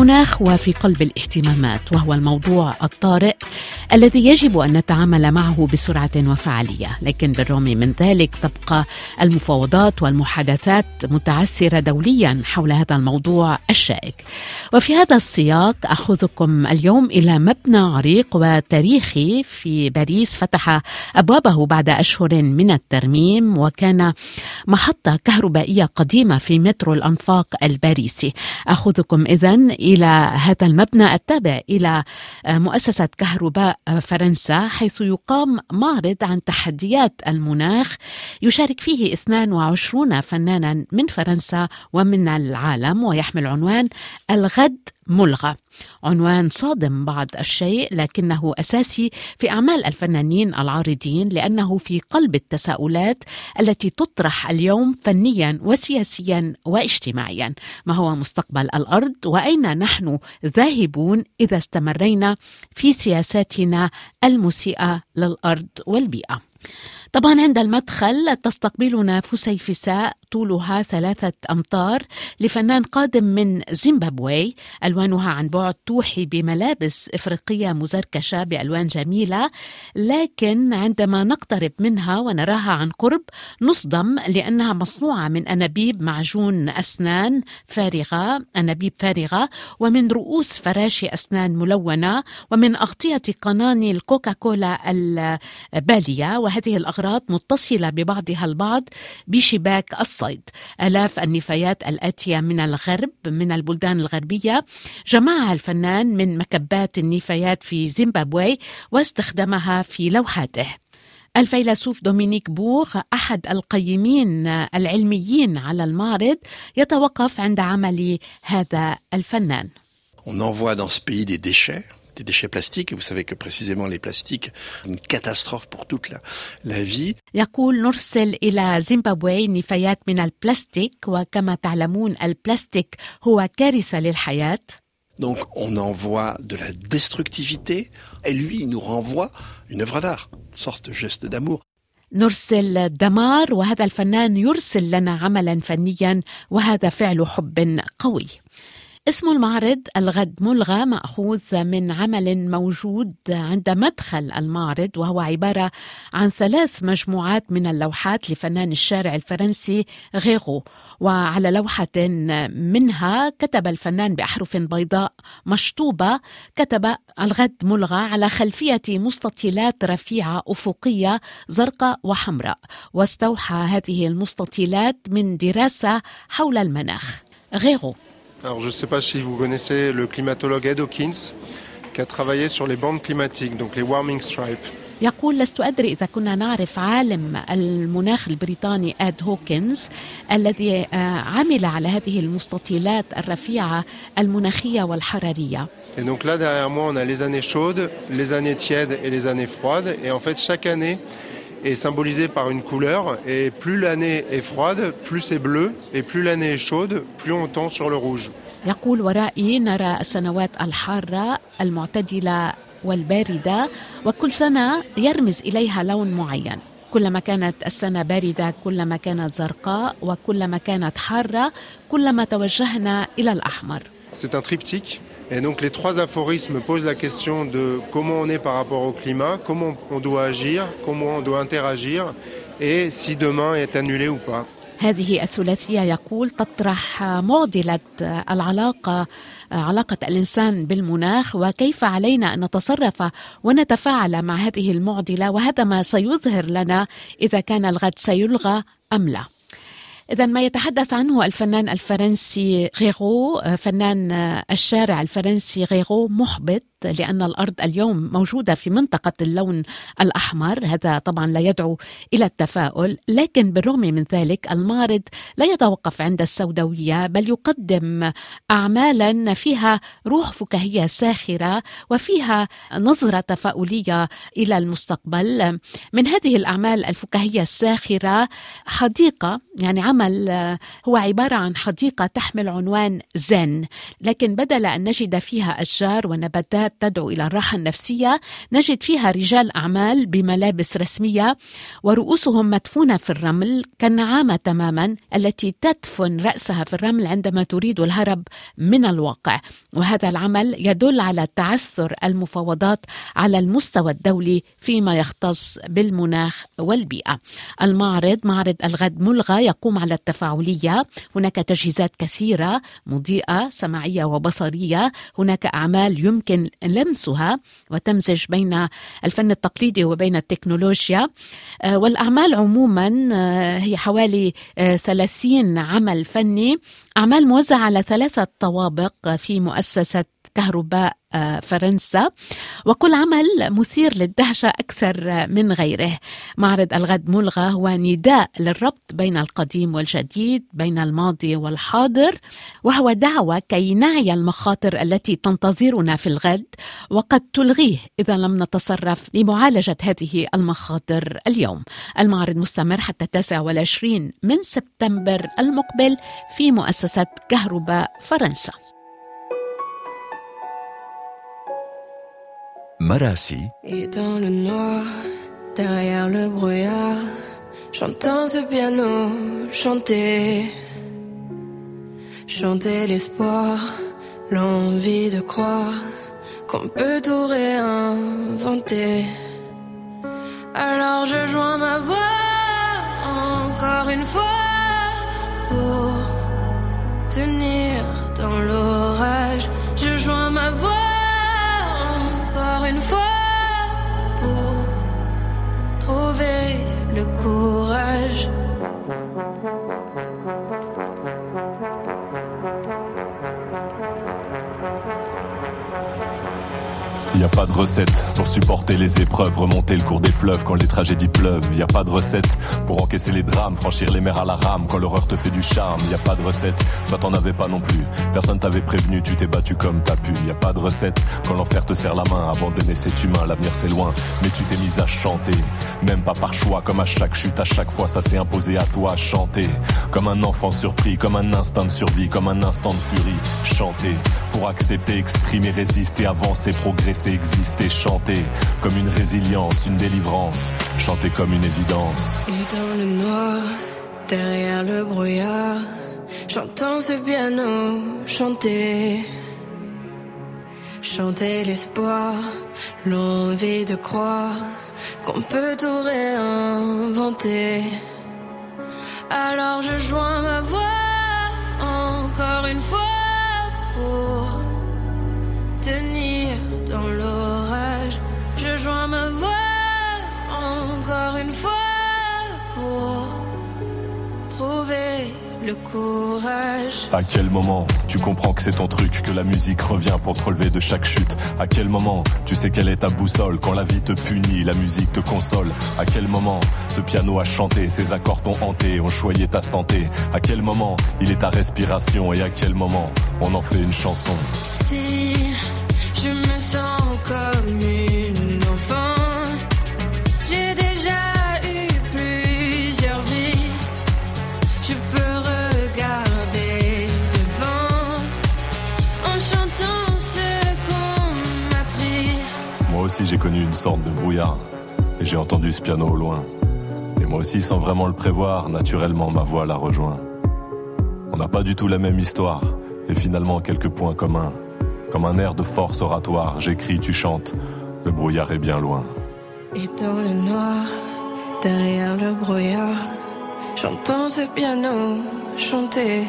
المناخ وفي قلب الاهتمامات وهو الموضوع الطارئ. الذي يجب أن نتعامل معه بسرعة وفعالية، لكن بالرغم من ذلك تبقى المفاوضات والمحادثات متعثره دوليا حول هذا الموضوع الشائك. وفي هذا السياق اخذكم اليوم إلى مبنى عريق وتاريخي في باريس فتح أبوابه بعد أشهر من الترميم وكان محطة كهربائية قديمة في مترو الأنفاق الباريسي. اخذكم اذا إلى هذا المبنى التابع إلى مؤسسة كهرباء فرنسا حيث يقام معرض عن تحديات المناخ يشارك فيه 22 فنانا من فرنسا ومن العالم ويحمل عنوان الغد ملغى. عنوان صادم بعض الشيء لكنه أساسي في أعمال الفنانين العارضين لأنه في قلب التساؤلات التي تطرح اليوم فنيا وسياسيا واجتماعيا. ما هو مستقبل الأرض؟ وأين نحن ذاهبون إذا استمرينا في سياساتنا المسيئة للأرض والبيئة؟ طبعا عند المدخل تستقبلنا فسيفساء طولها ثلاثة أمتار لفنان قادم من زيمبابوي. ألوانها عن بعد توحي بملابس إفريقية مزركشة بألوان جميلة. لكن عندما نقترب منها ونراها عن قرب نصدم لأنها مصنوعة من أنابيب معجون أسنان فارغة أنابيب فارغة ومن رؤوس فراشي أسنان ملونة ومن أغطية قناني الكوكاكولا البالية. وهذه الأغراض متصلة ببعضها البعض بشباك الصيد. آلاف النفايات الآتية من الغرب من البلدان الغربية. جمعها الفنان من مكبات النفايات في زيمبابوي واستخدمها في لوحاته. الفيلسوف دومينيك بوغ أحد القيمين العلميين على المعرض يتوقف عند عمل هذا الفنان. On envoie dans ce pays des déchets. des déchets plastiques. Et vous savez que précisément les plastiques, une catastrophe pour toute la, la vie. يقول نرسل إلى زيمبابوي نفايات من البلاستيك وكما تعلمون البلاستيك هو كارثة للحياة. Donc on envoie de la destructivité et lui il nous renvoie une œuvre d'art, une sorte de geste d'amour. نرسل دمار وهذا الفنان يرسل لنا عملا فنيا وهذا فعل حب قوي اسم المعرض الغد ملغى مأخوذ من عمل موجود عند مدخل المعرض وهو عبارة عن ثلاث مجموعات من اللوحات لفنان الشارع الفرنسي غيغو. وعلى لوحة منها كتب الفنان بأحرف بيضاء مشطوبة كتب الغد ملغى على خلفية مستطيلات رفيعة أفقية زرقاء وحمراء. واستوحى هذه المستطيلات من دراسة حول المناخ. غيغو. Alors je ne sais pas si vous connaissez le climatologue Ed Hawkins qui a travaillé sur les bandes climatiques, donc les warming stripes. يقول لست أدري إذا كنا نعرف عالم المناخ البريطاني آد هوكنز الذي عمل على هذه المستطيلات الرفيعة المناخية والحرارية Et donc là derrière moi on a les années chaudes, les années tièdes et les années froides et en fait chaque année est symbolisée par une couleur. Et plus l'année est froide, plus c'est bleu. Et plus l'année est chaude, plus on tend sur le rouge. يقول ورائي نرى السنوات الحارة المعتدلة والباردة وكل سنة يرمز إليها لون معين. كلما كانت السنة باردة كلما كانت زرقاء وكلما كانت حارة كلما توجهنا إلى الأحمر. C'est un triptyque Et donc les trois aphorismes posent la question de comment on est par rapport au climat, comment on doit agir, comment on doit interagir et si demain est annulé ou pas. هذه الثلاثية يقول تطرح معضلة العلاقة علاقة الإنسان بالمناخ وكيف علينا أن نتصرف ونتفاعل مع هذه المعضلة وهذا ما سيظهر لنا إذا كان الغد سيلغى أم لا. إذا ما يتحدث عنه الفنان الفرنسي غيغو فنان الشارع الفرنسي غيغو محبط. لأن الأرض اليوم موجودة في منطقة اللون الأحمر. هذا طبعا لا يدعو إلى التفاؤل لكن بالرغم من ذلك المعرض لا يتوقف عند السوداوية بل يقدم أعمالا فيها روح فكاهية ساخرة وفيها نظرة تفاؤلية إلى المستقبل. من هذه الأعمال الفكاهية الساخرة حديقة يعني عمل هو عبارة عن حديقة تحمل عنوان زن لكن بدل أن نجد فيها أشجار ونباتات حفلات تدعو إلى الراحة النفسية. نجد فيها رجال أعمال بملابس رسمية ورؤوسهم مدفونة في الرمل كالنعامة تماما التي تدفن رأسها في الرمل عندما تريد الهرب من الواقع. وهذا العمل يدل على تعثر المفاوضات على المستوى الدولي فيما يختص بالمناخ والبيئة. المعرض معرض الغد ملغى يقوم على التفاعلية. هناك تجهيزات كثيرة مضيئة سمعية وبصرية. هناك أعمال يمكن لمسها وتمزج بين الفن التقليدي وبين التكنولوجيا. آه، والأعمال عموما آه، هي حوالي 30 آه، عمل فني. أعمال موزعة على ثلاثة طوابق في مؤسسة كهرباء فرنسا وكل عمل مثير للدهشة أكثر من غيره. معرض الغد ملغى هو نداء للربط بين القديم والجديد بين الماضي والحاضر وهو دعوة كي نعي المخاطر التي تنتظرنا في الغد وقد تلغيه إذا لم نتصرف لمعالجة هذه المخاطر اليوم. المعرض مستمر حتى 29 من سبتمبر المقبل في مؤسسة كهرباء فرنسا. Et dans le noir, derrière le brouillard, j'entends ce piano chanter. Chanter l'espoir, l'envie de croire qu'on peut tout réinventer. Alors je joins ma voix encore une fois pour le courage. Pas de recette pour supporter les épreuves, remonter le cours des fleuves quand les tragédies pleuvent. Y a pas de recette pour encaisser les drames, franchir les mers à la rame quand l'horreur te fait du charme. Y a pas de recette, toi t'en avais pas non plus. Personne t'avait prévenu, tu t'es battu comme t'as pu. Y a pas de recette quand l'enfer te serre la main, abandonner c'est humain, l'avenir c'est loin. Mais tu t'es mise à chanter, même pas par choix, comme à chaque chute, à chaque fois ça s'est imposé à toi, chanter. Comme un enfant surpris, comme un instinct de survie, comme un instant de furie. Chanter pour accepter, exprimer, résister, avancer, progresser exister, chanter comme une résilience, une délivrance, chanter comme une évidence. Et dans le noir, derrière le brouillard, j'entends ce piano chanter. Chanter l'espoir, l'envie de croire qu'on peut tout réinventer. Alors je joins ma voix encore une fois pour le courage. À quel moment tu comprends que c'est ton truc, que la musique revient pour te relever de chaque chute? À quel moment tu sais quelle est ta boussole Quand la vie te punit, la musique te console? À quel moment ce piano a chanté, ses accords t'ont hanté, ont choyé ta santé? À quel moment il est ta respiration et à quel moment on en fait une chanson? Si sorte de brouillard et j'ai entendu ce piano au loin. Et moi aussi sans vraiment le prévoir, naturellement ma voix l'a rejoint. On n'a pas du tout la même histoire et finalement quelques points communs. Comme un air de force oratoire, j'écris, tu chantes, le brouillard est bien loin. Et dans le noir, derrière le brouillard, j'entends ce piano chanter.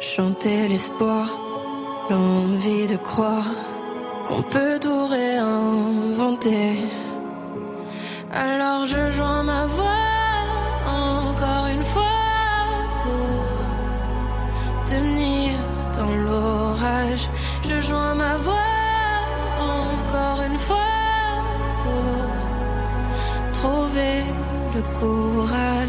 Chanter l'espoir, l'envie de croire qu'on peut tout réinventer. Alors je joins ma voix encore une fois pour tenir dans l'orage. Je joins ma voix encore une fois pour trouver le courage.